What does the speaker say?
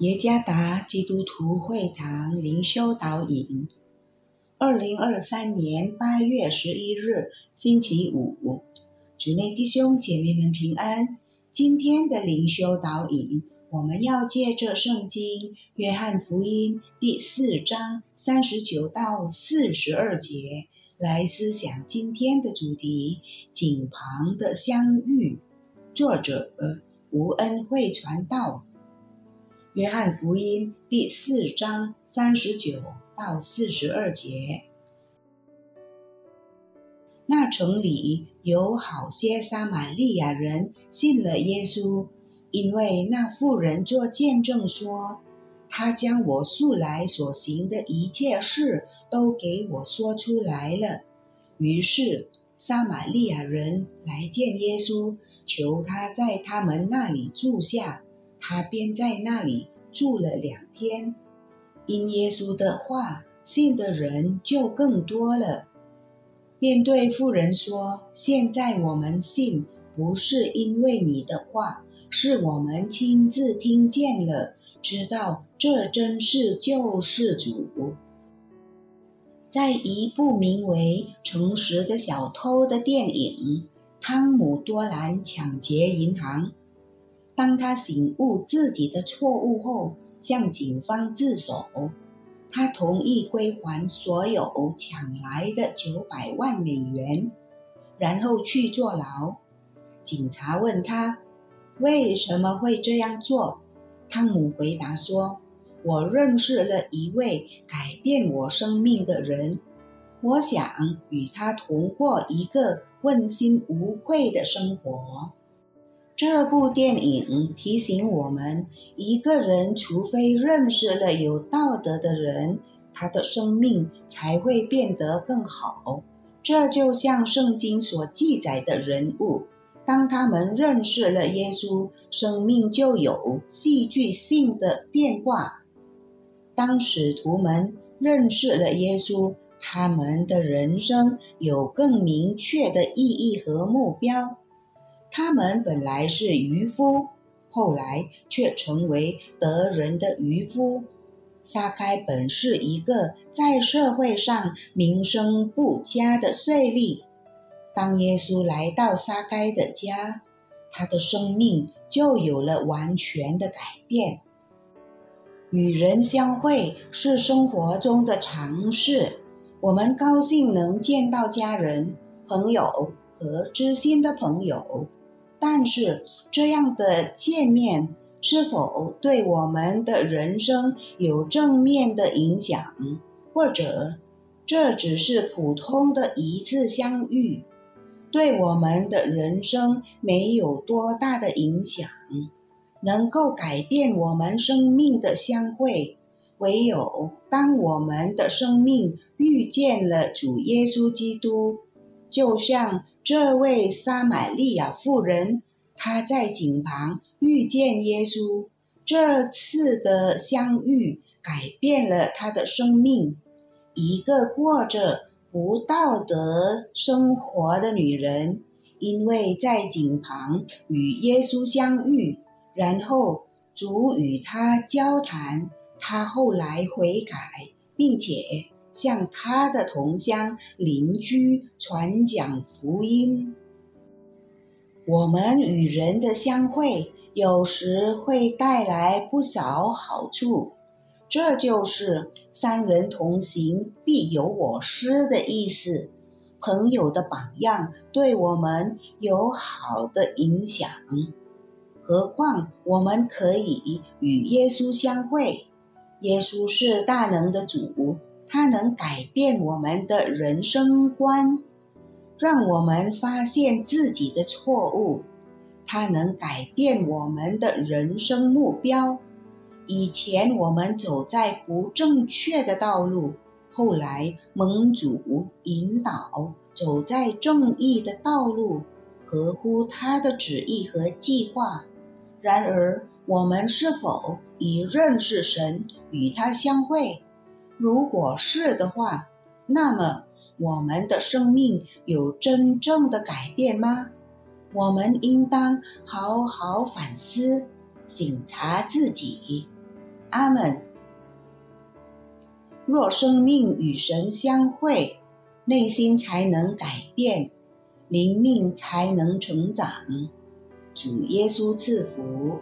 耶加达基督徒会堂灵修导引，二零二三年八月十一日，星期五，主内弟兄姐妹们平安。今天的灵修导引，我们要借着圣经约翰福音第四章三十九到四十二节来思想今天的主题：井旁的相遇。作者吴恩惠传道。约翰福音第四章三十九到四十二节，那城里有好些撒玛利亚人信了耶稣，因为那妇人做见证说，他将我素来所行的一切事都给我说出来了。于是撒玛利亚人来见耶稣，求他在他们那里住下。他便在那里住了两天，因耶稣的话，信的人就更多了。便对妇人说：“现在我们信，不是因为你的话，是我们亲自听见了，知道这真是救世主。”在一部名为《诚实的小偷》的电影，汤姆·多兰抢劫银行。当他醒悟自己的错误后，向警方自首。他同意归还所有抢来的九百万美元，然后去坐牢。警察问他为什么会这样做，汤姆回答说：“我认识了一位改变我生命的人，我想与他同过一个问心无愧的生活。”这部电影提醒我们：一个人除非认识了有道德的人，他的生命才会变得更好。这就像圣经所记载的人物，当他们认识了耶稣，生命就有戏剧性的变化。当使徒们认识了耶稣，他们的人生有更明确的意义和目标。他们本来是渔夫，后来却成为得人的渔夫。撒开本是一个在社会上名声不佳的税吏。当耶稣来到撒开的家，他的生命就有了完全的改变。与人相会是生活中的常事，我们高兴能见到家人、朋友和知心的朋友。但是，这样的见面是否对我们的人生有正面的影响，或者这只是普通的一次相遇，对我们的人生没有多大的影响？能够改变我们生命的相会，唯有当我们的生命遇见了主耶稣基督，就像。这位撒玛利亚妇人，她在井旁遇见耶稣。这次的相遇改变了她的生命。一个过着不道德生活的女人，因为在井旁与耶稣相遇，然后主与她交谈，她后来悔改，并且。向他的同乡邻居传讲福音。我们与人的相会，有时会带来不少好处。这就是“三人同行，必有我师”的意思。朋友的榜样对我们有好的影响。何况我们可以与耶稣相会。耶稣是大能的主。它能改变我们的人生观，让我们发现自己的错误。它能改变我们的人生目标。以前我们走在不正确的道路，后来盟主引导走在正义的道路，合乎他的旨意和计划。然而，我们是否已认识神，与他相会？如果是的话那么我们的生命有真正的改变吗？我们应当好好反思省察自己。阿门。若生命与神相会内心才能改变灵命才能成长。主耶稣赐福。